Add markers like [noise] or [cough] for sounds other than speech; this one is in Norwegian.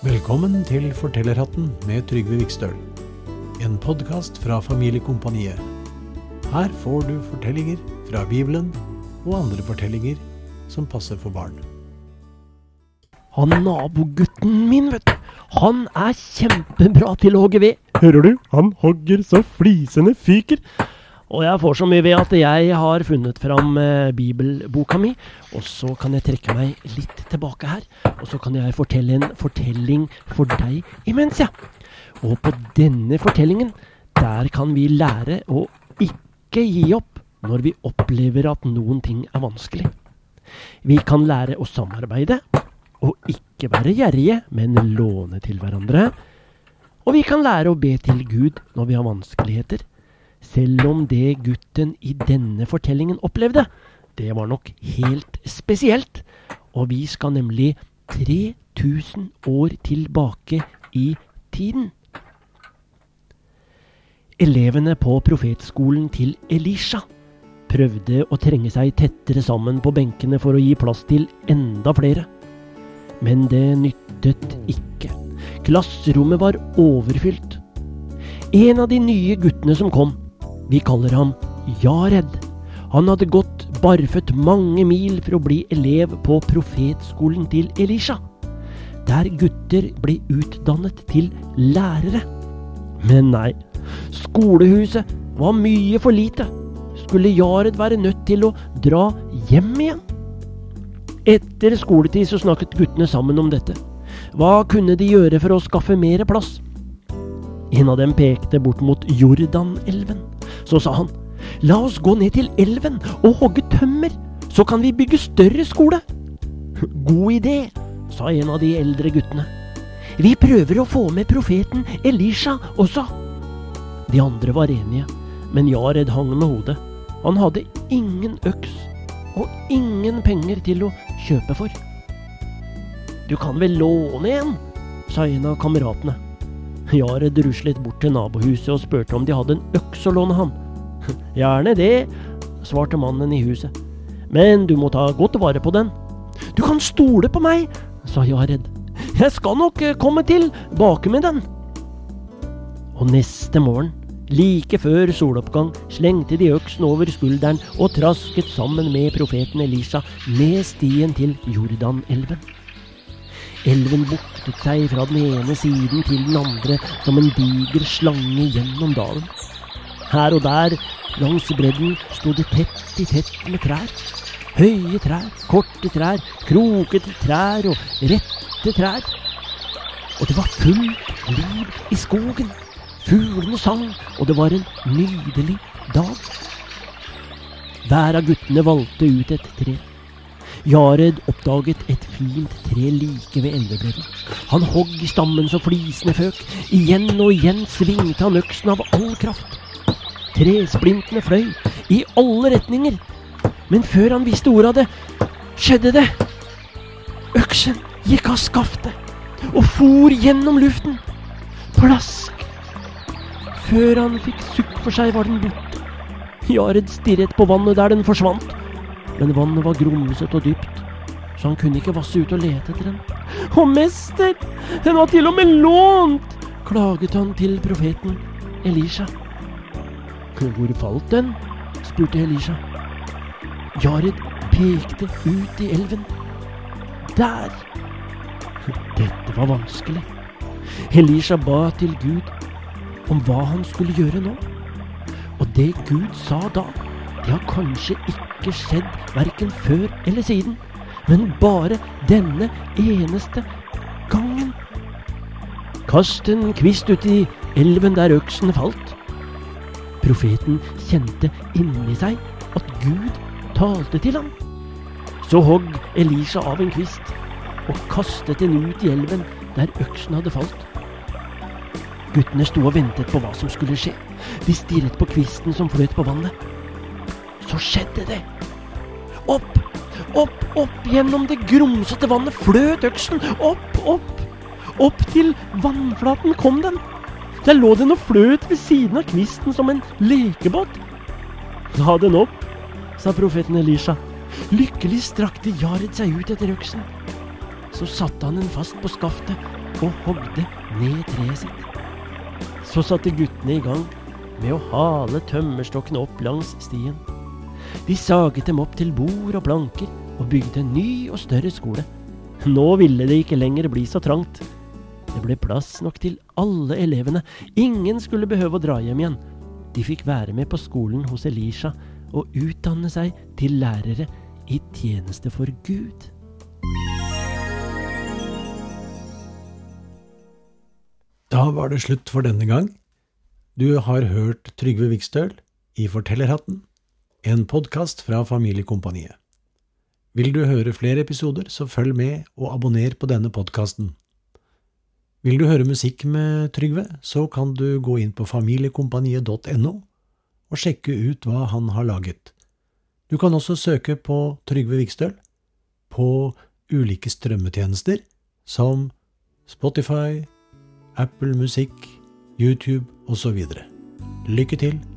Velkommen til Fortellerhatten med Trygve Vikstøl. En podkast fra Familiekompaniet. Her får du fortellinger fra Bibelen og andre fortellinger som passer for barn. Han nabogutten min, vet du. Han er kjempebra til å hogge ved. Hører du? Han hogger så flisene fyker. Og jeg får så mye ved at jeg har funnet fram eh, bibelboka mi. Og så kan jeg trekke meg litt tilbake her. Og så kan jeg fortelle en fortelling for deg imens, ja. Og på denne fortellingen, der kan vi lære å ikke gi opp når vi opplever at noen ting er vanskelig. Vi kan lære å samarbeide, og ikke være gjerrige, men låne til hverandre. Og vi kan lære å be til Gud når vi har vanskeligheter. Selv om det gutten i denne fortellingen opplevde, det var nok helt spesielt. Og vi skal nemlig 3000 år tilbake i tiden. Elevene på profetskolen til Elisha prøvde å trenge seg tettere sammen på benkene for å gi plass til enda flere. Men det nyttet ikke. Klasserommet var overfylt. En av de nye guttene som kom, vi kaller ham Jared. Han hadde gått barføtt mange mil for å bli elev på profetskolen til Elisha, der gutter ble utdannet til lærere. Men nei, skolehuset var mye for lite. Skulle Jared være nødt til å dra hjem igjen? Etter skoletid så snakket guttene sammen om dette. Hva kunne de gjøre for å skaffe mer plass? En av dem pekte bort mot Jordanelven. Så sa han, la oss gå ned til elven og hogge tømmer, så kan vi bygge større skole. [laughs] God idé, sa en av de eldre guttene. Vi prøver å få med profeten Elisha også. De andre var enige, men Jared hang med hodet. Han hadde ingen øks og ingen penger til å kjøpe for. Du kan vel låne en, sa en av kameratene. Jared ruslet bort til nabohuset og spurte om de hadde en øks å låne ham. [laughs] Gjerne det, svarte mannen i huset. Men du må ta godt vare på den. Du kan stole på meg, sa Jared. Jeg skal nok eh, komme tilbake med den. Og neste morgen, like før soloppgang, slengte de øksen over skulderen og trasket sammen med profeten Elisha ned stien til Jordanelven. Elven buktet seg fra den ene siden til den andre som en diger slange gjennom dalen. Her og der langs bredden sto det tett i tett med trær. Høye trær, korte trær, krokete trær og rette trær. Og det var fullt liv i skogen. Fuglene sang, og det var en nydelig dag. Hver av guttene valgte ut et tre. Jared oppdaget et fint tre like ved elvebredden. Han hogg i stammen så flisene føk. Igjen og igjen svingte han øksen av all kraft. Tresplintene fløy i alle retninger. Men før han visste ordet av det, skjedde det. Øksen gikk av skaftet og for gjennom luften. Plask! Før han fikk sukk for seg, var den borte. Jared stirret på vannet der den forsvant. Men vannet var grumsete og dypt, så han kunne ikke vasse ut og lete etter den. Å, mester! Den var til og med lånt! klaget han til profeten Elisha. Hvor falt den? spurte Elisha. Jared pekte ut i elven. Der! Dette var vanskelig. Elisha ba til Gud om hva han skulle gjøre nå. Og det Gud sa da, det har kanskje ikke skjedd verken før eller siden, men bare denne eneste gangen. Kast en kvist uti elven der øksen falt. Profeten kjente inni seg at Gud talte til ham. Så hogg Elisha av en kvist og kastet den ut i elven der øksen hadde falt. Guttene sto og ventet på hva som skulle skje. De stirret på kvisten som fløt på vannet. Så skjedde det. Opp, opp, opp gjennom det grumsete vannet fløt øksen. Opp, opp. Opp til vannflaten kom den. Der lå den og fløt ved siden av kvisten som en lekebåt. La den opp, sa profeten Elisha. Lykkelig strakte Jared seg ut etter øksen. så satte han den fast på skaftet og hogde ned treet sitt. Så satte guttene i gang med å hale tømmerstokkene opp langs stien. De saget dem opp til bord og planker og bygde en ny og større skole. Nå ville det ikke lenger bli så trangt. Det ble plass nok til alle elevene. Ingen skulle behøve å dra hjem igjen. De fikk være med på skolen hos Elisha og utdanne seg til lærere i tjeneste for Gud. Da var det slutt for denne gang. Du har hørt Trygve Vikstøl i Fortellerhatten, en podkast fra Familiekompaniet. Vil du høre flere episoder, så følg med og abonner på denne podkasten. Vil du høre musikk med Trygve, så kan du gå inn på familiekompaniet.no og sjekke ut hva han har laget. Du kan også søke på Trygve Vikstøl på ulike strømmetjenester som Spotify, Apple Musikk, YouTube osv. Lykke til!